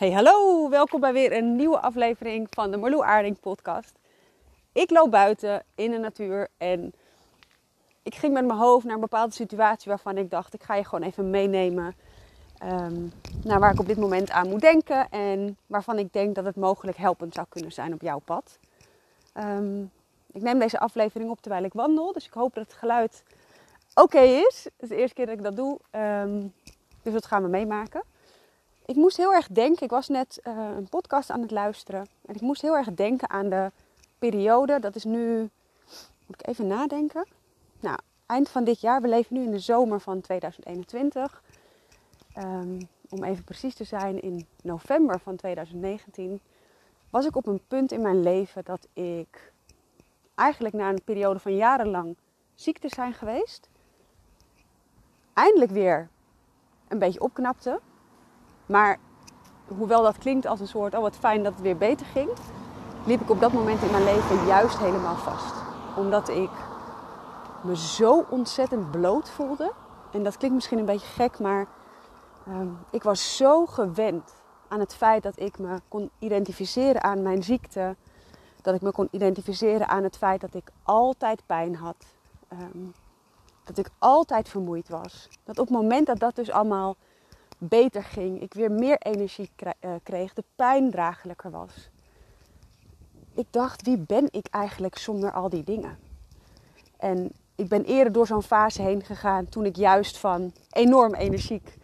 Hey, hallo! Welkom bij weer een nieuwe aflevering van de Marloe Aarding podcast. Ik loop buiten in de natuur en ik ging met mijn hoofd naar een bepaalde situatie waarvan ik dacht, ik ga je gewoon even meenemen um, naar waar ik op dit moment aan moet denken en waarvan ik denk dat het mogelijk helpend zou kunnen zijn op jouw pad. Ehm, ik neem deze aflevering op terwijl ik wandel, dus ik hoop dat het geluid oké is. Het is de eerste keer dat ik dat doe, ehm, dus dat gaan we meemaken ik moest heel erg denken. Ik was net uh, een podcast aan het luisteren. En ik moest heel erg denken aan de periode. Dat is nu. Moet ik even nadenken? Nou, eind van dit jaar. We leven nu in de zomer van 2021. Um, ehm, om even precies te zijn, in november van 2019 was ik op een punt in mijn leven dat ik eigenlijk na een periode van jarenlang ziek te zijn geweest, eindelijk weer een beetje opknapte. Maar hoewel dat klinkt als een soort, oh wat fijn dat het weer beter ging, liep ik op dat moment in mijn leven juist helemaal vast. Omdat ik me zo ontzettend bloot voelde. En dat klinkt misschien een beetje gek, maar ehm, ik was zo gewend aan het feit dat ik me kon identificeren aan mijn ziekte. Dat ik me kon identificeren aan het feit dat ik altijd pijn had. Ehm, dat ik altijd vermoeid was. Dat op het moment dat dat dus allemaal beter ging, ik weer meer energie eh, kreeg, de pijn draaglijker was. Ik dacht, wie ben ik eigenlijk zonder al die dingen? En ik ben eerder door zo'n fase heen gegaan toen ik juist van enorm energiek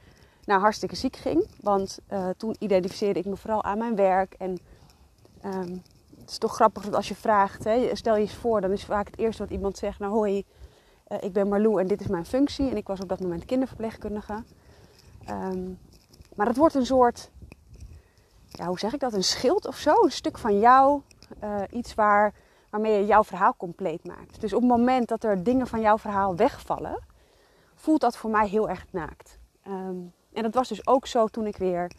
naar hartstikke ziek ging. Want uh, toen identificeerde ik me vooral aan mijn werk. En um, het is toch grappig dat als je vraagt, hè, stel je eens voor, dan is vaak het eerste wat iemand zegt, nou hoi, uh, ik ben Marlou en dit is mijn functie. En ik was op dat moment kinderverpleegkundige. Ehm, maar het wordt een soort, ja, hoe zeg ik dat, een schild of zo. Een stuk van jou, uh, iets waar, waarmee je jouw verhaal compleet maakt. Dus op het moment dat er dingen van jouw verhaal wegvallen, voelt dat voor mij heel erg naakt. Ehm, en dat was dus ook zo toen ik weer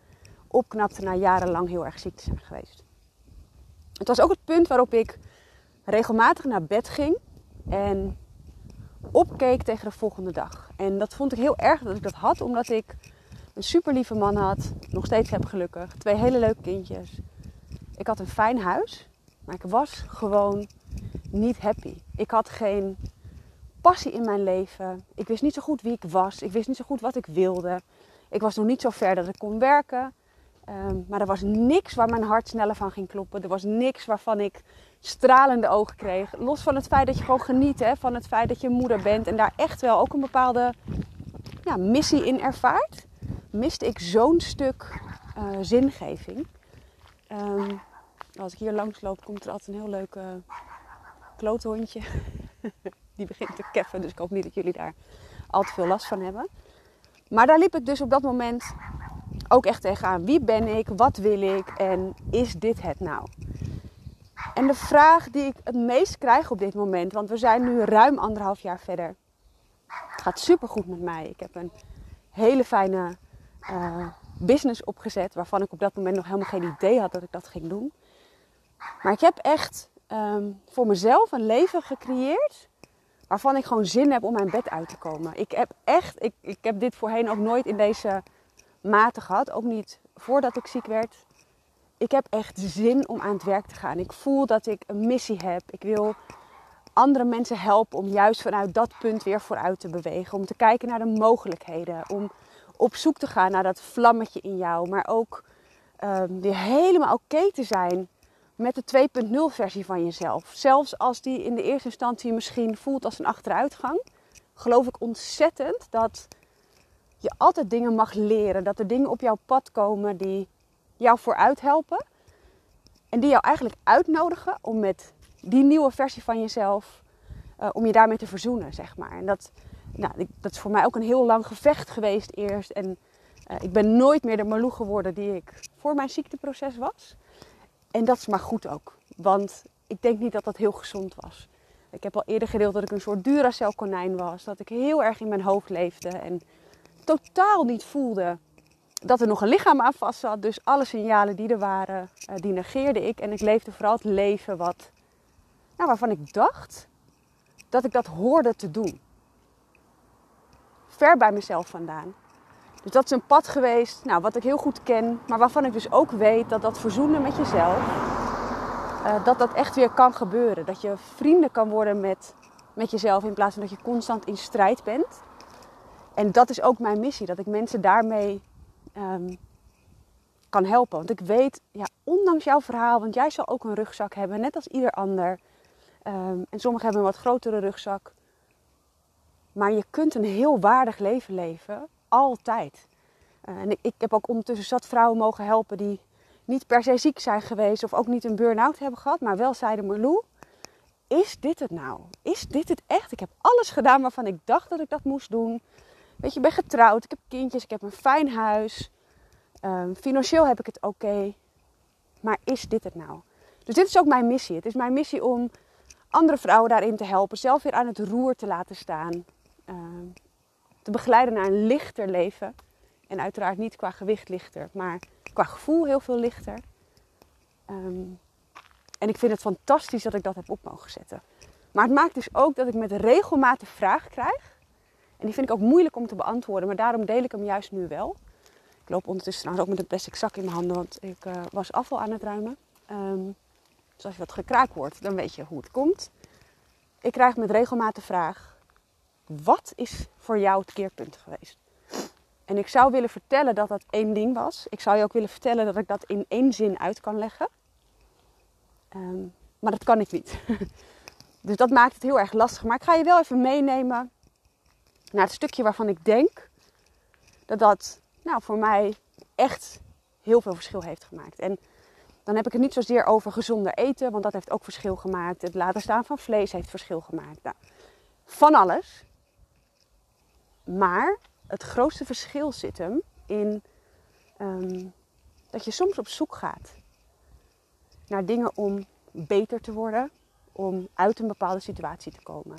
opknapte na jarenlang heel erg ziek te zijn geweest. Het was ook het punt waarop ik regelmatig naar bed ging en opkeek tegen de volgende dag. En dat vond ik heel erg dat ik dat had, omdat ik een super lieve man had. Nog steeds heb gelukkig. Twee hele leuke kindjes. Ik had een fijn huis. Maar ik was gewoon niet happy. Ik had geen passie in mijn leven. Ik wist niet zo goed wie ik was. Ik wist niet zo goed wat ik wilde. Ik was nog niet zo ver dat ik kon werken. Um, maar er was niks waar mijn hart sneller van ging kloppen. Er was niks waarvan ik stralende ogen kreeg. Los van het feit dat je gewoon geniet hè, van het feit dat je moeder bent. En daar echt wel ook een bepaalde ja, missie in ervaart miste ik zo'n stuk uh, zingeving. Um, als ik hier langs loop, komt er altijd een heel leuk uh, kloothondje. Die begint te keffen, dus ik hoop niet dat jullie daar al te veel last van hebben. Maar daar liep ik dus op dat moment ook echt tegenaan. Wie ben ik? Wat wil ik? En is dit het nou? En de vraag die ik het meest krijg op dit moment, want we zijn nu ruim anderhalf jaar verder. Het gaat super goed met mij. Ik heb een hele fijne uh, business opgezet waarvan ik op dat moment nog helemaal geen idee had dat ik dat ging doen. Maar ik heb echt um, voor mezelf een leven gecreëerd waarvan ik gewoon zin heb om mijn bed uit te komen. Ik heb echt, ik, ik heb dit voorheen ook nooit in deze mate gehad, ook niet voordat ik ziek werd. Ik heb echt zin om aan het werk te gaan. Ik voel dat ik een missie heb. Ik wil andere mensen helpen om juist vanuit dat punt weer vooruit te bewegen. Om te kijken naar de mogelijkheden. Om op zoek te gaan naar dat vlammetje in jou. Maar ook um, weer helemaal oké te zijn met de 2.0 versie van jezelf. Zelfs als die in de eerste instantie misschien voelt als een achteruitgang. Geloof ik ontzettend dat je altijd dingen mag leren. Dat er dingen op jouw pad komen die jou vooruit helpen. En die jou eigenlijk uitnodigen om met die nieuwe versie van jezelf, uh, om je daarmee te verzoenen, zeg maar. En dat, nou, dat is voor mij ook een heel lang gevecht geweest eerst. En uh, ik ben nooit meer de Marloe geworden die ik voor mijn ziekteproces was. En dat is maar goed ook. Want ik denk niet dat dat heel gezond was. Ik heb al eerder gedeeld dat ik een soort Duracell konijn was. Dat ik heel erg in mijn hoofd leefde. En totaal niet voelde dat er nog een lichaam aan vast zat. Dus alle signalen die er waren, uh, die negeerde ik. En ik leefde vooral het leven wat, nou, waarvan ik dacht dat ik dat hoorde te doen ver bij mezelf vandaan. Dus dat is een pad geweest, nou, wat ik heel goed ken, maar waarvan ik dus ook weet dat dat verzoenen met jezelf, uh, dat dat echt weer kan gebeuren. Dat je vrienden kan worden met, met jezelf in plaats van dat je constant in strijd bent. En dat is ook mijn missie, dat ik mensen daarmee um, kan helpen. Want ik weet, ja, ondanks jouw verhaal, want jij zal ook een rugzak hebben, net als ieder ander. Um, en sommigen hebben een wat grotere rugzak. Maar je kunt een heel waardig leven leven, altijd. Uh, en ik, heb ook ondertussen zat vrouwen mogen helpen die niet per se ziek zijn geweest of ook niet een burn-out hebben gehad, maar wel zeiden Marlou, is dit het nou? Is dit het echt? Ik heb alles gedaan waarvan ik dacht dat ik dat moest doen. Weet je, ik ben getrouwd, ik heb kindjes, ik heb een fijn huis. Um, financieel heb ik het oké. Maar is dit het nou? Dus dit is ook mijn missie. Het is mijn missie om andere vrouwen daarin te helpen. Zelf weer aan het roer te laten staan. Um, te begeleiden naar een lichter leven. En uiteraard niet qua gewicht lichter, maar qua gevoel heel veel lichter. Um, en ik vind het fantastisch dat ik dat heb op mogen zetten. Maar het maakt dus ook dat ik met regelmatig vragen krijg. En die vind ik ook moeilijk om te beantwoorden, maar daarom deel ik hem juist nu wel. Ik loop ondertussen trouwens ook met een plastic zak in mijn handen, want ik uh, was afval aan het ruimen. Um, dus als je wat gekraak hoort, dan weet je hoe het komt. Ik krijg met regelmaat de vraag: wat is voor jou het keerpunt geweest? En ik zou willen vertellen dat dat één ding was. Ik zou je ook willen vertellen dat ik dat in één zin uit kan leggen. Um, maar dat kan ik niet. dus dat maakt het heel erg lastig. Maar ik ga je wel even meenemen naar het stukje waarvan ik denk dat dat nou, voor mij echt heel veel verschil heeft gemaakt. En dan heb ik het niet zozeer over gezonder eten, want dat heeft ook verschil gemaakt. Het laten staan van vlees heeft verschil gemaakt. Nou, van alles. Maar het grootste verschil zit hem in um, dat je soms op zoek gaat naar dingen om beter te worden, om uit een bepaalde situatie te komen.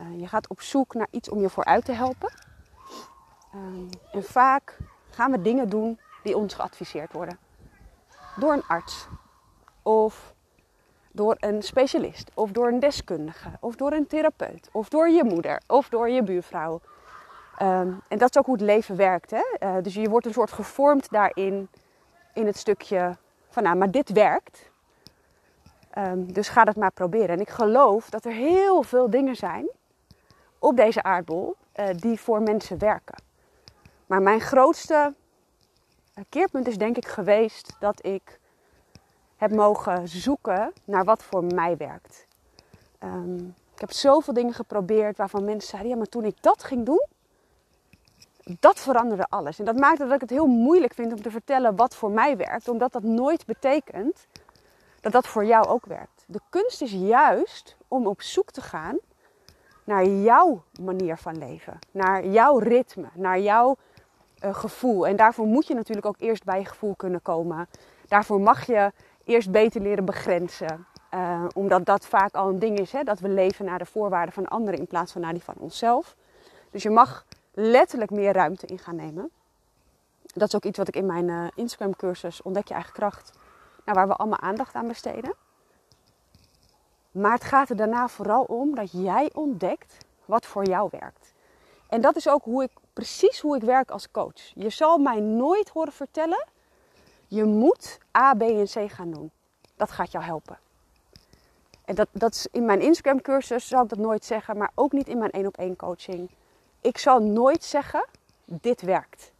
Uh, je gaat op zoek naar iets om je vooruit te helpen. Um, en vaak gaan we dingen doen die ons geadviseerd worden. Door een arts. Of door een specialist. Of door een deskundige. Of door een therapeut. Of door je moeder. Of door je buurvrouw. Um, en dat is ook hoe het leven werkt. Hè? Uh, dus je wordt een soort gevormd daarin. In het stukje van nou, maar dit werkt. Um, dus ga dat maar proberen. En ik geloof dat er heel veel dingen zijn op deze aardbol uh, die voor mensen werken. Maar mijn grootste eh, keerpunt is denk ik geweest dat ik heb mogen zoeken naar wat voor mij werkt. Um, ik heb zoveel dingen geprobeerd waarvan mensen zeiden: ja, maar toen ik dat ging doen, dat veranderde alles. En dat maakte dat ik het heel moeilijk vind om te vertellen wat voor mij werkt, omdat dat nooit betekent dat dat voor jou ook werkt. De kunst is juist om op zoek te gaan naar jouw manier van leven, naar jouw ritme, naar jouw uh, gevoel. En daarvoor moet je natuurlijk ook eerst bij je gevoel kunnen komen. Daarvoor mag je eerst beter leren begrenzen. Uh, omdat dat vaak al een ding is, hè? dat we leven naar de voorwaarden van anderen in plaats van naar die van onszelf. Dus je mag letterlijk meer ruimte in gaan nemen. Dat is ook iets wat ik in mijn uh, Instagram cursus Ontdek je eigen kracht, nou, waar we allemaal aandacht aan besteden. Maar het gaat er daarna vooral om dat jij ontdekt wat voor jou werkt. En dat is ook hoe ik, precies hoe ik werk als coach. Je zal mij nooit horen vertellen, je moet A, B en C gaan doen. Dat gaat jou helpen. En dat, dat is in mijn Instagram cursus zal ik dat nooit zeggen, maar ook niet in mijn één op één coaching. Ik zal nooit zeggen, dit werkt.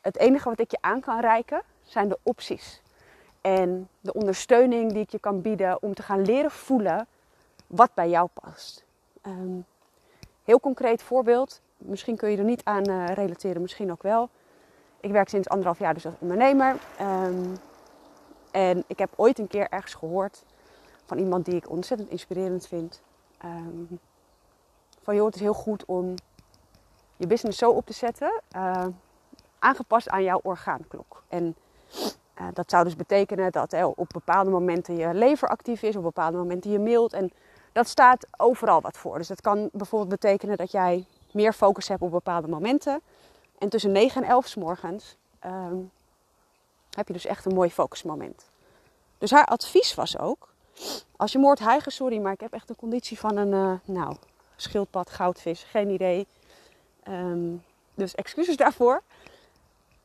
Het enige wat ik je aan kan reiken zijn de opties. En de ondersteuning die ik je kan bieden om te gaan leren voelen wat bij jou past. Um, Heel concreet voorbeeld, misschien kun je er niet aan uh, relateren, misschien ook wel. Ik werk sinds anderhalf jaar dus als ondernemer. Um, en ik heb ooit een keer ergens gehoord van iemand die ik ontzettend inspirerend vind. Um, van het is heel goed om je business zo op te zetten, uh, aangepast aan jouw orgaanklok. En uh, dat zou dus betekenen dat uh, op bepaalde momenten je lever actief is, op bepaalde momenten je mailt. En dat staat overal wat voor. Dus dat kan bijvoorbeeld betekenen dat jij meer focus hebt op bepaalde momenten. En tussen 9 en 11 s morgens um, heb je dus echt een mooi focusmoment. Dus haar advies was ook: als je moord hijgen, sorry, maar ik heb echt een conditie van een, uh, nou, schildpad, goudvis, geen idee. Um, Dus excuses daarvoor.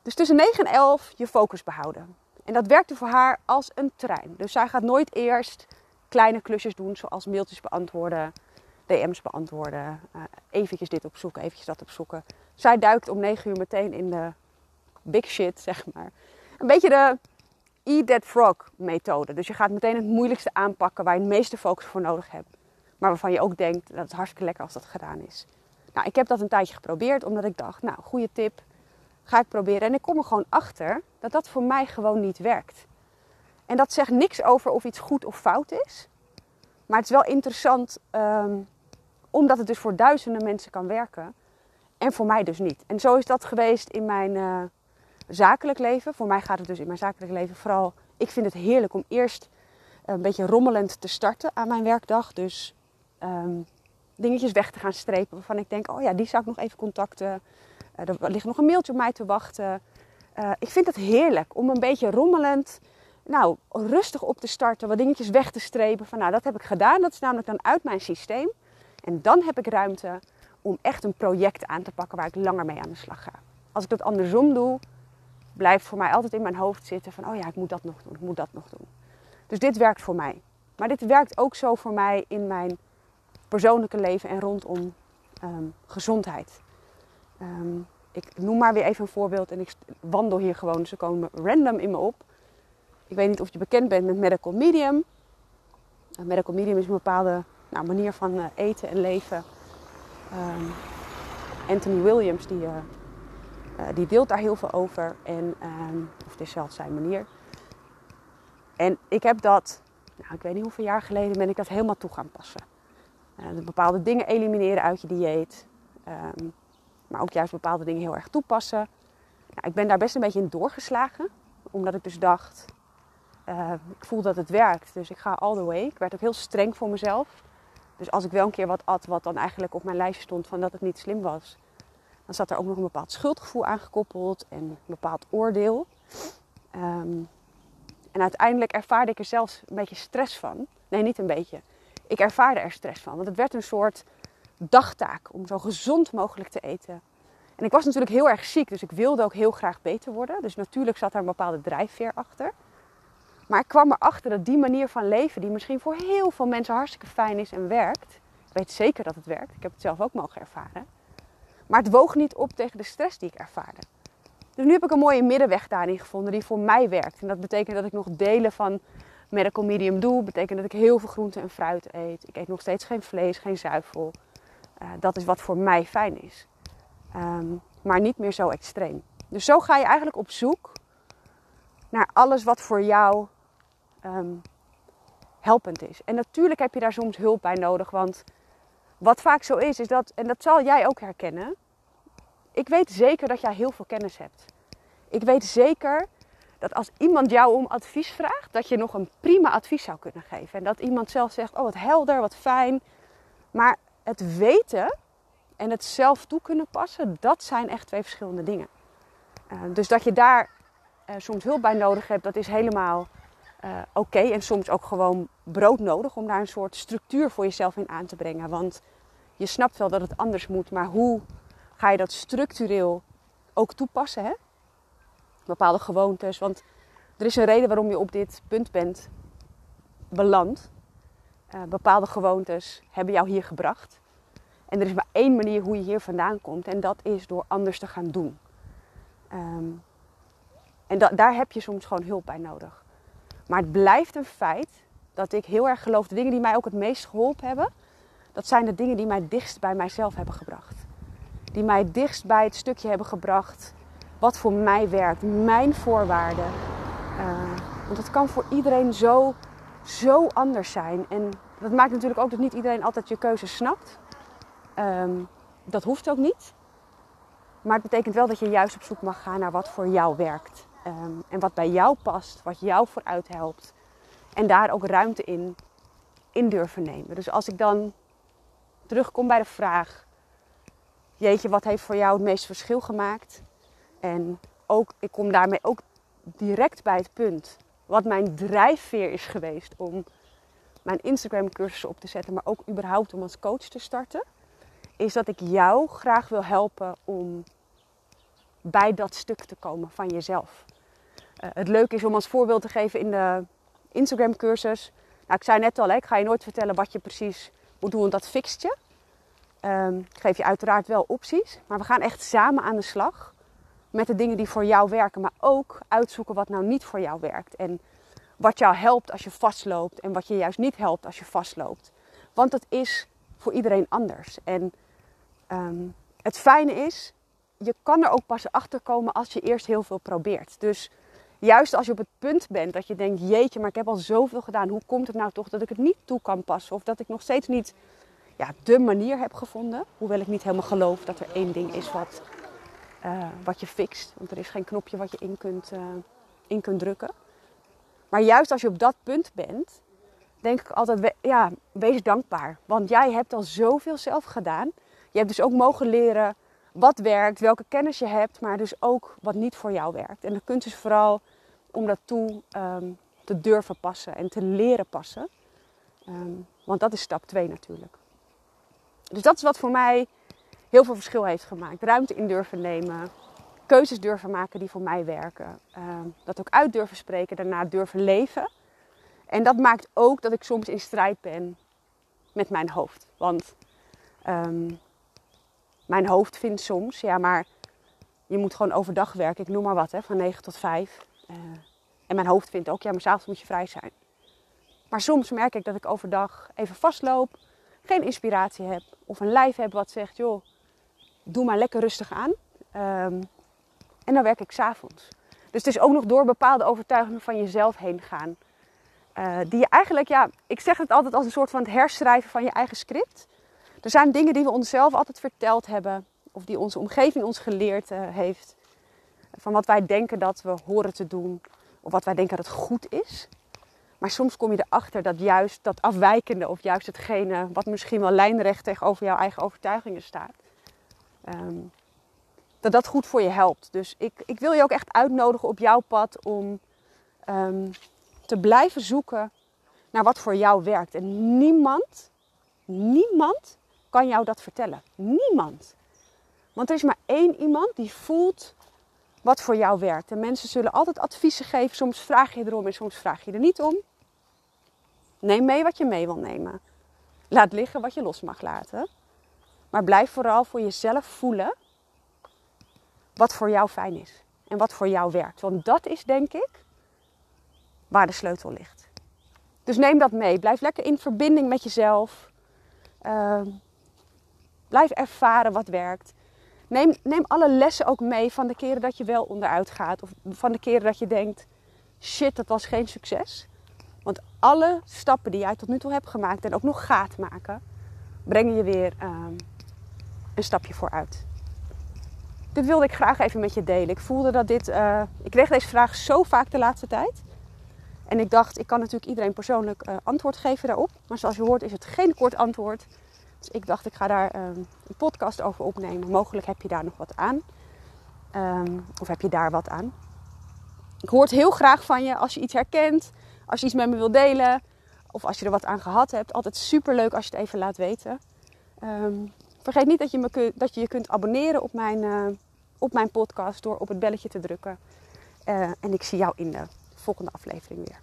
Dus tussen 9 en 11 je focus behouden. En dat werkte voor haar als een trein. Dus zij gaat nooit eerst kleine klusjes doen, zoals mailtjes beantwoorden, DM's beantwoorden, uh, eventjes dit opzoeken, eventjes dat opzoeken. Zij duikt om 9 uur meteen in de big shit, zeg maar. Een beetje de eat that frog methode. Dus je gaat meteen het moeilijkste aanpakken waar je het meeste focus voor nodig hebt. Maar waarvan je ook denkt, dat het hartstikke lekker als dat gedaan is. Nou, ik heb dat een tijdje geprobeerd, omdat ik dacht, nou, goede tip, ga ik proberen. En ik kom er gewoon achter dat dat voor mij gewoon niet werkt. En dat zegt niks over of iets goed of fout is. Maar het is wel interessant, um, omdat het dus voor duizenden mensen kan werken. En voor mij dus niet. En zo is dat geweest in mijn uh, zakelijk leven. Voor mij gaat het dus in mijn zakelijk leven vooral. Ik vind het heerlijk om eerst een beetje rommelend te starten aan mijn werkdag. Dus um, dingetjes weg te gaan strepen waarvan ik denk: oh ja, die zou ik nog even contacten. Uh, er ligt nog een mailtje op mij te wachten. Uh, ik vind het heerlijk om een beetje rommelend, nou, rustig op te starten, wat dingetjes weg te strepen. Van nou, dat heb ik gedaan. Dat is namelijk dan uit mijn systeem. En dan heb ik ruimte om echt een project aan te pakken waar ik langer mee aan de slag ga. Als ik dat andersom doe, blijft voor mij altijd in mijn hoofd zitten van, oh ja, ik moet dat nog doen, ik moet dat nog doen. Dus dit werkt voor mij. Maar dit werkt ook zo voor mij in mijn persoonlijke leven en rondom um, gezondheid. Um, ik noem maar weer even een voorbeeld en ik wandel hier gewoon, ze komen random in me op. Ik weet niet of je bekend bent met medical medium. Een medical medium is een bepaalde nou, manier van uh, eten en leven. Um, Anthony Williams die, uh, die deelt daar heel veel over. En, of het is zelfs zijn manier. En ik heb dat, nou, ik weet niet hoeveel jaar geleden ben ik dat helemaal toe gaan passen. Uh, bepaalde dingen elimineren uit je dieet. Um, maar ook juist bepaalde dingen heel erg toepassen. Nou, ik ben daar best een beetje in doorgeslagen. Omdat ik dus dacht, uh, ik voel dat het werkt. Dus ik ga all the way. Ik werd ook heel streng voor mezelf. Dus als ik wel een keer wat at wat dan eigenlijk op mijn lijstje stond van dat het niet slim was. Dan zat er ook nog een bepaald schuldgevoel aan gekoppeld en een bepaald oordeel. Um, en uiteindelijk ervaarde ik er zelfs een beetje stress van. Nee, niet een beetje. Ik ervaarde er stress van. Want het werd een soort dagtaak om zo gezond mogelijk te eten. En ik was natuurlijk heel erg ziek, dus ik wilde ook heel graag beter worden. Dus natuurlijk zat daar een bepaalde drijfveer achter. Maar ik kwam erachter dat die manier van leven, die misschien voor heel veel mensen hartstikke fijn is en werkt. Ik weet zeker dat het werkt. Ik heb het zelf ook mogen ervaren. Maar het woog niet op tegen de stress die ik ervaarde. Dus nu heb ik een mooie middenweg daarin gevonden die voor mij werkt. En dat betekent dat ik nog delen van medical medium doe. Betekent dat ik heel veel groente en fruit eet. Ik eet nog steeds geen vlees, geen zuivel. Uh, dat is wat voor mij fijn is. Um, maar niet meer zo extreem. Dus zo ga je eigenlijk op zoek naar alles wat voor jou um, helpend is. En natuurlijk heb je daar soms hulp bij nodig. Want wat vaak zo is, is dat, en dat zal jij ook herkennen ik weet zeker dat jij heel veel kennis hebt. Ik weet zeker dat als iemand jou om advies vraagt, dat je nog een prima advies zou kunnen geven. En dat iemand zelf zegt, oh wat helder, wat fijn. Maar het weten en het zelf toe kunnen passen, dat zijn echt twee verschillende dingen. Uh, dus dat je daar uh, soms hulp bij nodig hebt, dat is helemaal uh, oké. En soms ook gewoon brood nodig om daar een soort structuur voor jezelf in aan te brengen. Want je snapt wel dat het anders moet, maar hoe ga je dat structureel ook toepassen. Hè? Bepaalde gewoontes. Want er is een reden waarom je op dit punt bent beland. Uh, bepaalde gewoontes hebben jou hier gebracht. En er is maar één manier hoe je hier vandaan komt. En dat is door anders te gaan doen. Um, en da daar heb je soms gewoon hulp bij nodig. Maar het blijft een feit dat ik heel erg geloof. De dingen die mij ook het meest geholpen hebben. Dat zijn de dingen die mij dichtst bij mijzelf hebben gebracht die mij dichtst bij het stukje hebben gebracht wat voor mij werkt, mijn voorwaarden. Uh, want het kan voor iedereen zo, zo anders zijn. En dat maakt natuurlijk ook dat niet iedereen altijd je keuze snapt. Um, dat hoeft ook niet. Maar het betekent wel dat je juist op zoek mag gaan naar wat voor jou werkt. Um, en wat bij jou past, wat jou vooruit helpt. En daar ook ruimte in, in durven nemen. Dus als ik dan terugkom bij de vraag: jeetje, wat heeft voor jou het meeste verschil gemaakt? En ook, ik kom daarmee ook direct bij het punt. Wat mijn drijfveer is geweest om mijn Instagram cursussen op te zetten, maar ook überhaupt om als coach te starten. Is dat ik jou graag wil helpen om bij dat stuk te komen van jezelf. Uh, het leuke is om als voorbeeld te geven in de Instagram cursus. Nou, ik zei net al, hè, ik ga je nooit vertellen wat je precies moet doen, want dat fixt je. Um, ik geef je uiteraard wel opties, maar we gaan echt samen aan de slag met de dingen die voor jou werken, maar ook uitzoeken wat nou niet voor jou werkt. En wat jou helpt als je vastloopt en wat je juist niet helpt als je vastloopt. Want het is voor iedereen anders. En um, het fijne is, je kan er ook pas achter komen als je eerst heel veel probeert. Dus juist als je op het punt bent dat je denkt: jeetje, maar ik heb al zoveel gedaan. Hoe komt het nou toch dat ik het niet toe kan passen? Of dat ik nog steeds niet ja, de manier heb gevonden. Hoewel ik niet helemaal geloof dat er één ding is wat, uh, wat je fixt. Want er is geen knopje wat je in kunt, uh, in kunt drukken. Maar juist als je op dat punt bent, denk ik altijd: ja, wees dankbaar. Want jij hebt al zoveel zelf gedaan. Je hebt dus ook mogen leren wat werkt, welke kennis je hebt, maar dus ook wat niet voor jou werkt. En de kunst is vooral om dat toe um, te durven passen en te leren passen. Um, want dat is stap 2 natuurlijk. Dus dat is wat voor mij heel veel verschil heeft gemaakt. Ruimte in durven nemen, keuzes durven maken die voor mij werken. Um, dat ook uit durven spreken, daarna durven leven. En dat maakt ook dat ik soms in strijd ben met mijn hoofd. Want um, mijn hoofd vindt soms, ja, maar je moet gewoon overdag werken. Ik noem maar wat, hè, van 9 tot 5. Uh, eh, en mijn hoofd vindt ook, ja, maar s'avonds moet je vrij zijn. Maar soms merk ik dat ik overdag even vastloop, geen inspiratie heb. Of een lijf heb wat zegt, joh, doe maar lekker rustig aan. Um, en dan werk ik s'avonds. Dus het is ook nog door bepaalde overtuigingen van jezelf heen gaan. Uh, die je eigenlijk, ja, ik zeg het altijd als een soort van het herschrijven van je eigen script. Er zijn dingen die we onszelf altijd verteld hebben, of die onze omgeving ons geleerd uh, heeft. Van wat wij denken dat we horen te doen, of wat wij denken dat het goed is. Maar soms kom je erachter dat juist dat afwijkende, of juist hetgene wat misschien wel lijnrecht tegenover jouw eigen overtuigingen staat, um, dat dat goed voor je helpt. Dus ik, ik wil je ook echt uitnodigen op jouw pad om um, te blijven zoeken naar wat voor jou werkt. En niemand, niemand kan jou dat vertellen. Niemand. Want er is maar één iemand die voelt wat voor jou werkt. En mensen zullen altijd adviezen geven. Soms vraag je erom en soms vraag je er niet om. Neem mee wat je mee wil nemen. Laat liggen wat je los mag laten. Maar blijf vooral voor jezelf voelen wat voor jou fijn is. En wat voor jou werkt. Want dat is denk ik waar de sleutel ligt. Dus neem dat mee. Blijf lekker in verbinding met jezelf. Uh, Blijf ervaren wat werkt. Neem, neem alle lessen ook mee van de keren dat je wel onderuit gaat. Of van de keren dat je denkt, shit, dat was geen succes. Want alle stappen die jij tot nu toe hebt gemaakt en ook nog gaat maken, brengen je weer um, een stapje vooruit. Dit wilde ik graag even met je delen. Ik voelde dat dit. Uh, ik kreeg deze vraag zo vaak de laatste tijd. En ik dacht, ik kan natuurlijk iedereen persoonlijk uh, antwoord geven daarop. Maar zoals je hoort is het geen kort antwoord. Dus ik dacht, ik ga daar um, een podcast over opnemen. Mogelijk heb je daar nog wat aan. Um, of heb je daar wat aan. Ik hoor het heel graag van je als je iets herkent. Als je iets met me wilt delen. Of als je er wat aan gehad hebt. Altijd super leuk als je het even laat weten. Um, vergeet niet dat je, me dat je je kunt abonneren op mijn, uh, op mijn podcast. Door op het belletje te drukken. Uh, en ik zie jou in de volgende aflevering weer.